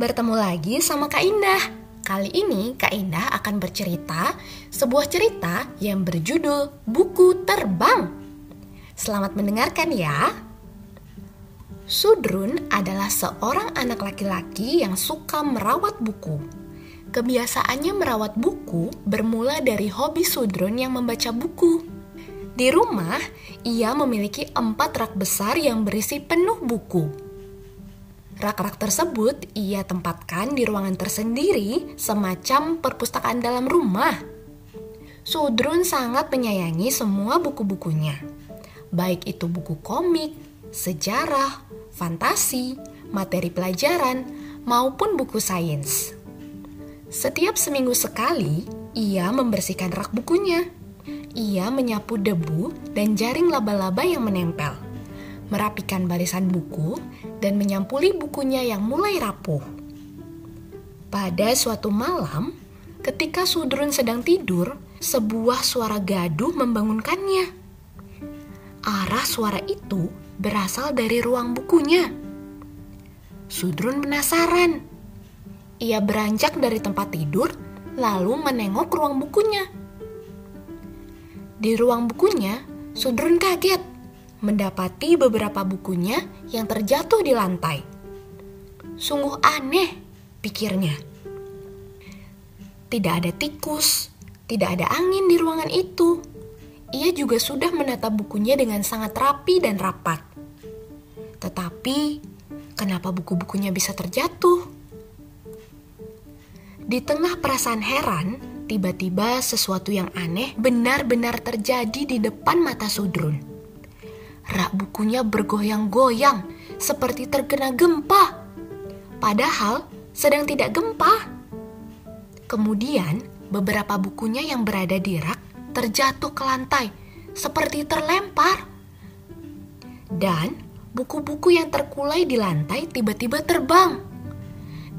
Bertemu lagi sama Kak Indah. Kali ini Kak Indah akan bercerita sebuah cerita yang berjudul Buku Terbang. Selamat mendengarkan ya. Sudrun adalah seorang anak laki-laki yang suka merawat buku. Kebiasaannya merawat buku bermula dari hobi Sudrun yang membaca buku. Di rumah, ia memiliki empat rak besar yang berisi penuh buku. Rak-rak tersebut ia tempatkan di ruangan tersendiri semacam perpustakaan dalam rumah. Sudrun sangat menyayangi semua buku-bukunya. Baik itu buku komik, sejarah, fantasi, materi pelajaran, maupun buku sains. Setiap seminggu sekali, ia membersihkan rak bukunya. Ia menyapu debu dan jaring laba-laba yang menempel merapikan barisan buku, dan menyampuli bukunya yang mulai rapuh. Pada suatu malam, ketika Sudrun sedang tidur, sebuah suara gaduh membangunkannya. Arah suara itu berasal dari ruang bukunya. Sudrun penasaran. Ia beranjak dari tempat tidur, lalu menengok ruang bukunya. Di ruang bukunya, Sudrun kaget mendapati beberapa bukunya yang terjatuh di lantai. Sungguh aneh, pikirnya. Tidak ada tikus, tidak ada angin di ruangan itu. Ia juga sudah menata bukunya dengan sangat rapi dan rapat. Tetapi, kenapa buku-bukunya bisa terjatuh? Di tengah perasaan heran, tiba-tiba sesuatu yang aneh benar-benar terjadi di depan mata Sudrun rak bukunya bergoyang-goyang seperti terkena gempa. Padahal sedang tidak gempa. Kemudian, beberapa bukunya yang berada di rak terjatuh ke lantai seperti terlempar. Dan buku-buku yang terkulai di lantai tiba-tiba terbang.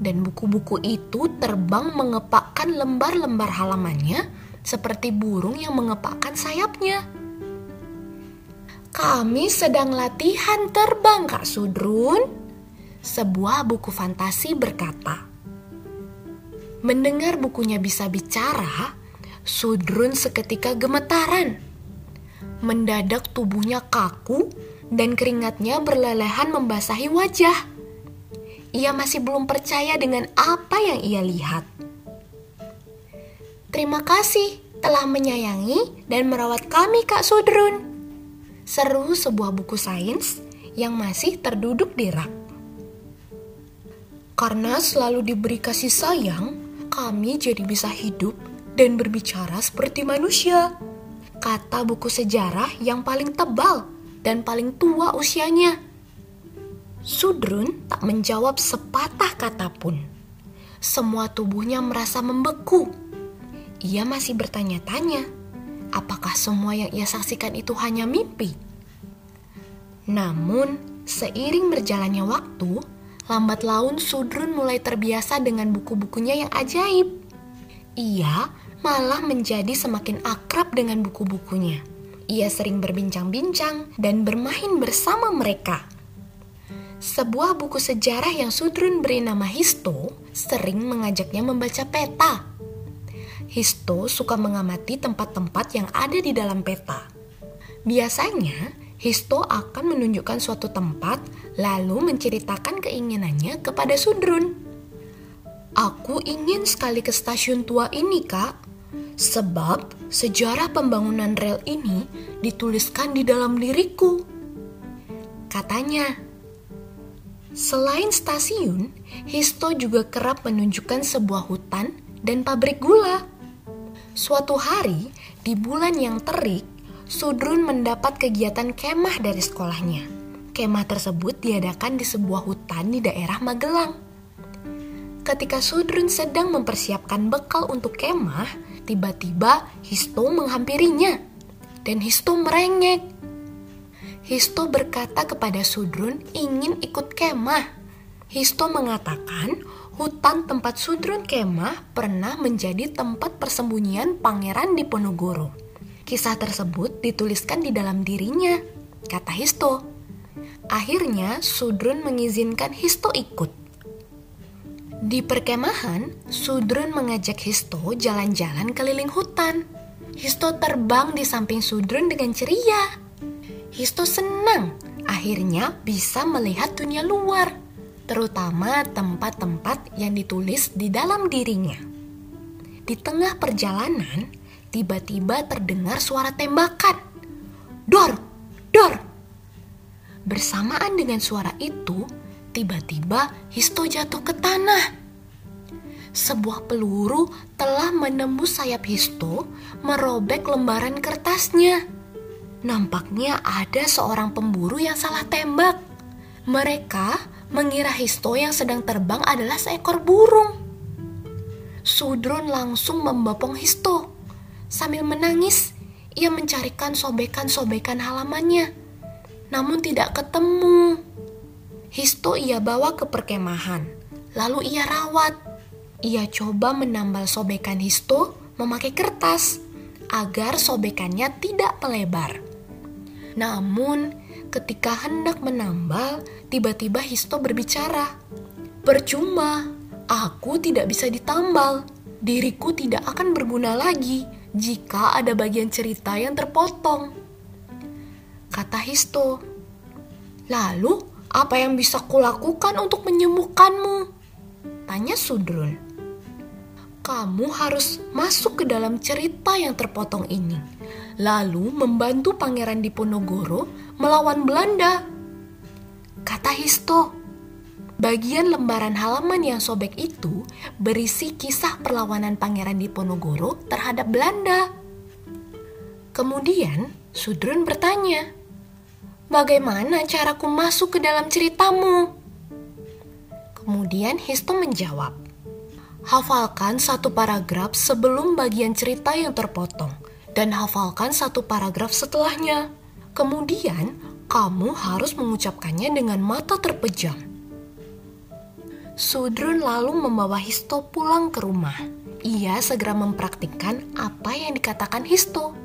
Dan buku-buku itu terbang mengepakkan lembar-lembar halamannya seperti burung yang mengepakkan sayapnya. Kami sedang latihan terbang, Kak Sudrun. Sebuah buku fantasi berkata. Mendengar bukunya bisa bicara, Sudrun seketika gemetaran. Mendadak tubuhnya kaku dan keringatnya berlelehan membasahi wajah. Ia masih belum percaya dengan apa yang ia lihat. Terima kasih telah menyayangi dan merawat kami, Kak Sudrun seru sebuah buku sains yang masih terduduk di rak. Karena selalu diberi kasih sayang, kami jadi bisa hidup dan berbicara seperti manusia. Kata buku sejarah yang paling tebal dan paling tua usianya. Sudrun tak menjawab sepatah kata pun. Semua tubuhnya merasa membeku. Ia masih bertanya-tanya apakah semua yang ia saksikan itu hanya mimpi? Namun, seiring berjalannya waktu, lambat laun Sudrun mulai terbiasa dengan buku-bukunya yang ajaib. Ia malah menjadi semakin akrab dengan buku-bukunya. Ia sering berbincang-bincang dan bermain bersama mereka. Sebuah buku sejarah yang Sudrun beri nama Histo sering mengajaknya membaca peta Histo suka mengamati tempat-tempat yang ada di dalam peta. Biasanya, Histo akan menunjukkan suatu tempat lalu menceritakan keinginannya kepada Sudrun. Aku ingin sekali ke stasiun tua ini, Kak. Sebab sejarah pembangunan rel ini dituliskan di dalam diriku. Katanya, Selain stasiun, Histo juga kerap menunjukkan sebuah hutan dan pabrik gula. Suatu hari, di bulan yang terik, Sudrun mendapat kegiatan kemah dari sekolahnya. Kemah tersebut diadakan di sebuah hutan di daerah Magelang. Ketika Sudrun sedang mempersiapkan bekal untuk kemah, tiba-tiba Histo menghampirinya. Dan Histo merengek. Histo berkata kepada Sudrun ingin ikut kemah. Histo mengatakan hutan tempat Sudrun kemah pernah menjadi tempat persembunyian Pangeran Diponegoro. Kisah tersebut dituliskan di dalam dirinya, kata Histo. Akhirnya Sudrun mengizinkan Histo ikut. Di perkemahan, Sudrun mengajak Histo jalan-jalan keliling hutan. Histo terbang di samping Sudrun dengan ceria. Histo senang akhirnya bisa melihat dunia luar, terutama tempat-tempat yang ditulis di dalam dirinya. Di tengah perjalanan, tiba-tiba terdengar suara tembakan. Dor, dor. Bersamaan dengan suara itu, Tiba-tiba Histo jatuh ke tanah. Sebuah peluru telah menembus sayap Histo, merobek lembaran kertasnya. Nampaknya ada seorang pemburu yang salah tembak. Mereka mengira Histo yang sedang terbang adalah seekor burung. Sudron langsung membopong Histo. Sambil menangis, ia mencarikan sobekan-sobekan halamannya. Namun tidak ketemu. Histo ia bawa ke perkemahan, lalu ia rawat. Ia coba menambal sobekan Histo memakai kertas agar sobekannya tidak melebar. Namun, ketika hendak menambal, tiba-tiba Histo berbicara. Percuma, aku tidak bisa ditambal. Diriku tidak akan berguna lagi jika ada bagian cerita yang terpotong. Kata Histo. Lalu, apa yang bisa kulakukan untuk menyembuhkanmu? Tanya Sudrun. Kamu harus masuk ke dalam cerita yang terpotong ini, lalu membantu Pangeran Diponegoro melawan Belanda. Kata Histo, bagian lembaran halaman yang sobek itu berisi kisah perlawanan Pangeran Diponegoro terhadap Belanda. Kemudian Sudrun bertanya, Bagaimana caraku masuk ke dalam ceritamu? Kemudian Histo menjawab, Hafalkan satu paragraf sebelum bagian cerita yang terpotong, dan hafalkan satu paragraf setelahnya. Kemudian, kamu harus mengucapkannya dengan mata terpejam. Sudrun lalu membawa Histo pulang ke rumah. Ia segera mempraktikkan apa yang dikatakan Histo.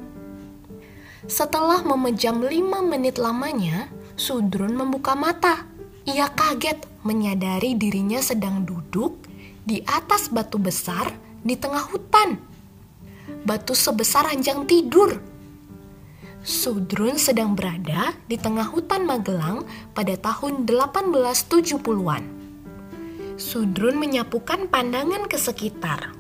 Setelah memejam lima menit lamanya, Sudrun membuka mata. Ia kaget menyadari dirinya sedang duduk di atas batu besar di tengah hutan. Batu sebesar ranjang tidur. Sudrun sedang berada di tengah hutan Magelang pada tahun 1870-an. Sudrun menyapukan pandangan ke sekitar.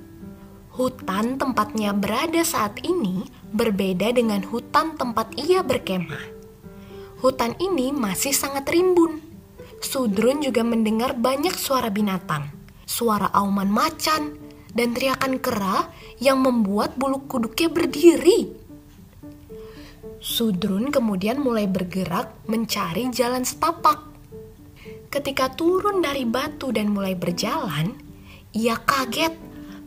Hutan tempatnya berada saat ini berbeda dengan hutan tempat ia berkemah. Hutan ini masih sangat rimbun. Sudrun juga mendengar banyak suara binatang, suara auman macan, dan teriakan kera yang membuat bulu kuduknya berdiri. Sudrun kemudian mulai bergerak mencari jalan setapak. Ketika turun dari batu dan mulai berjalan, ia kaget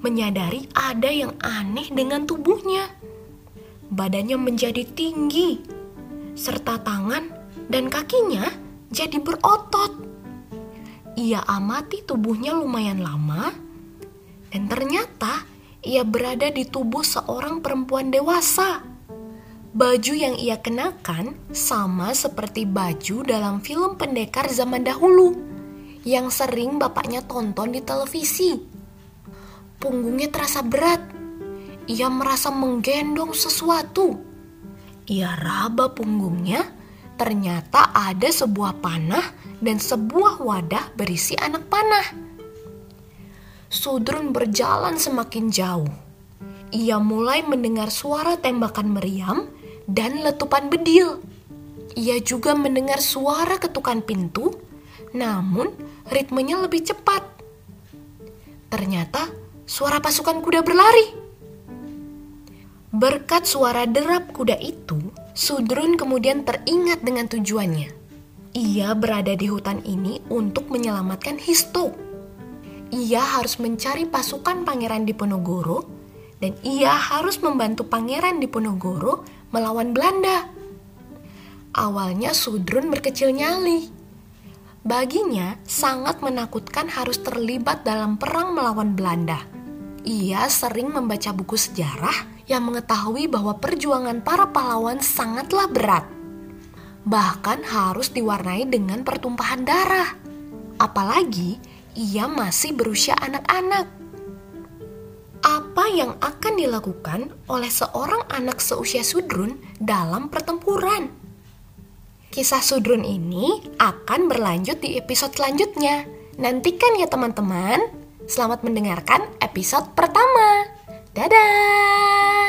menyadari ada yang aneh dengan tubuhnya badannya menjadi tinggi, serta tangan dan kakinya jadi berotot. Ia amati tubuhnya lumayan lama, dan ternyata ia berada di tubuh seorang perempuan dewasa. Baju yang ia kenakan sama seperti baju dalam film pendekar zaman dahulu yang sering bapaknya tonton di televisi. Punggungnya terasa berat ia merasa menggendong sesuatu. Ia raba punggungnya, ternyata ada sebuah panah dan sebuah wadah berisi anak panah. Sudrun berjalan semakin jauh. Ia mulai mendengar suara tembakan meriam dan letupan bedil. Ia juga mendengar suara ketukan pintu, namun ritmenya lebih cepat. Ternyata suara pasukan kuda berlari. Berkat suara derap kuda itu, Sudrun kemudian teringat dengan tujuannya. Ia berada di hutan ini untuk menyelamatkan Histo. Ia harus mencari pasukan Pangeran Diponegoro dan ia harus membantu Pangeran Diponegoro melawan Belanda. Awalnya Sudrun berkecil nyali. Baginya sangat menakutkan harus terlibat dalam perang melawan Belanda. Ia sering membaca buku sejarah yang mengetahui bahwa perjuangan para pahlawan sangatlah berat. Bahkan harus diwarnai dengan pertumpahan darah. Apalagi ia masih berusia anak-anak. Apa yang akan dilakukan oleh seorang anak seusia Sudrun dalam pertempuran? Kisah Sudrun ini akan berlanjut di episode selanjutnya. Nantikan ya teman-teman. Selamat mendengarkan episode pertama. Dadah!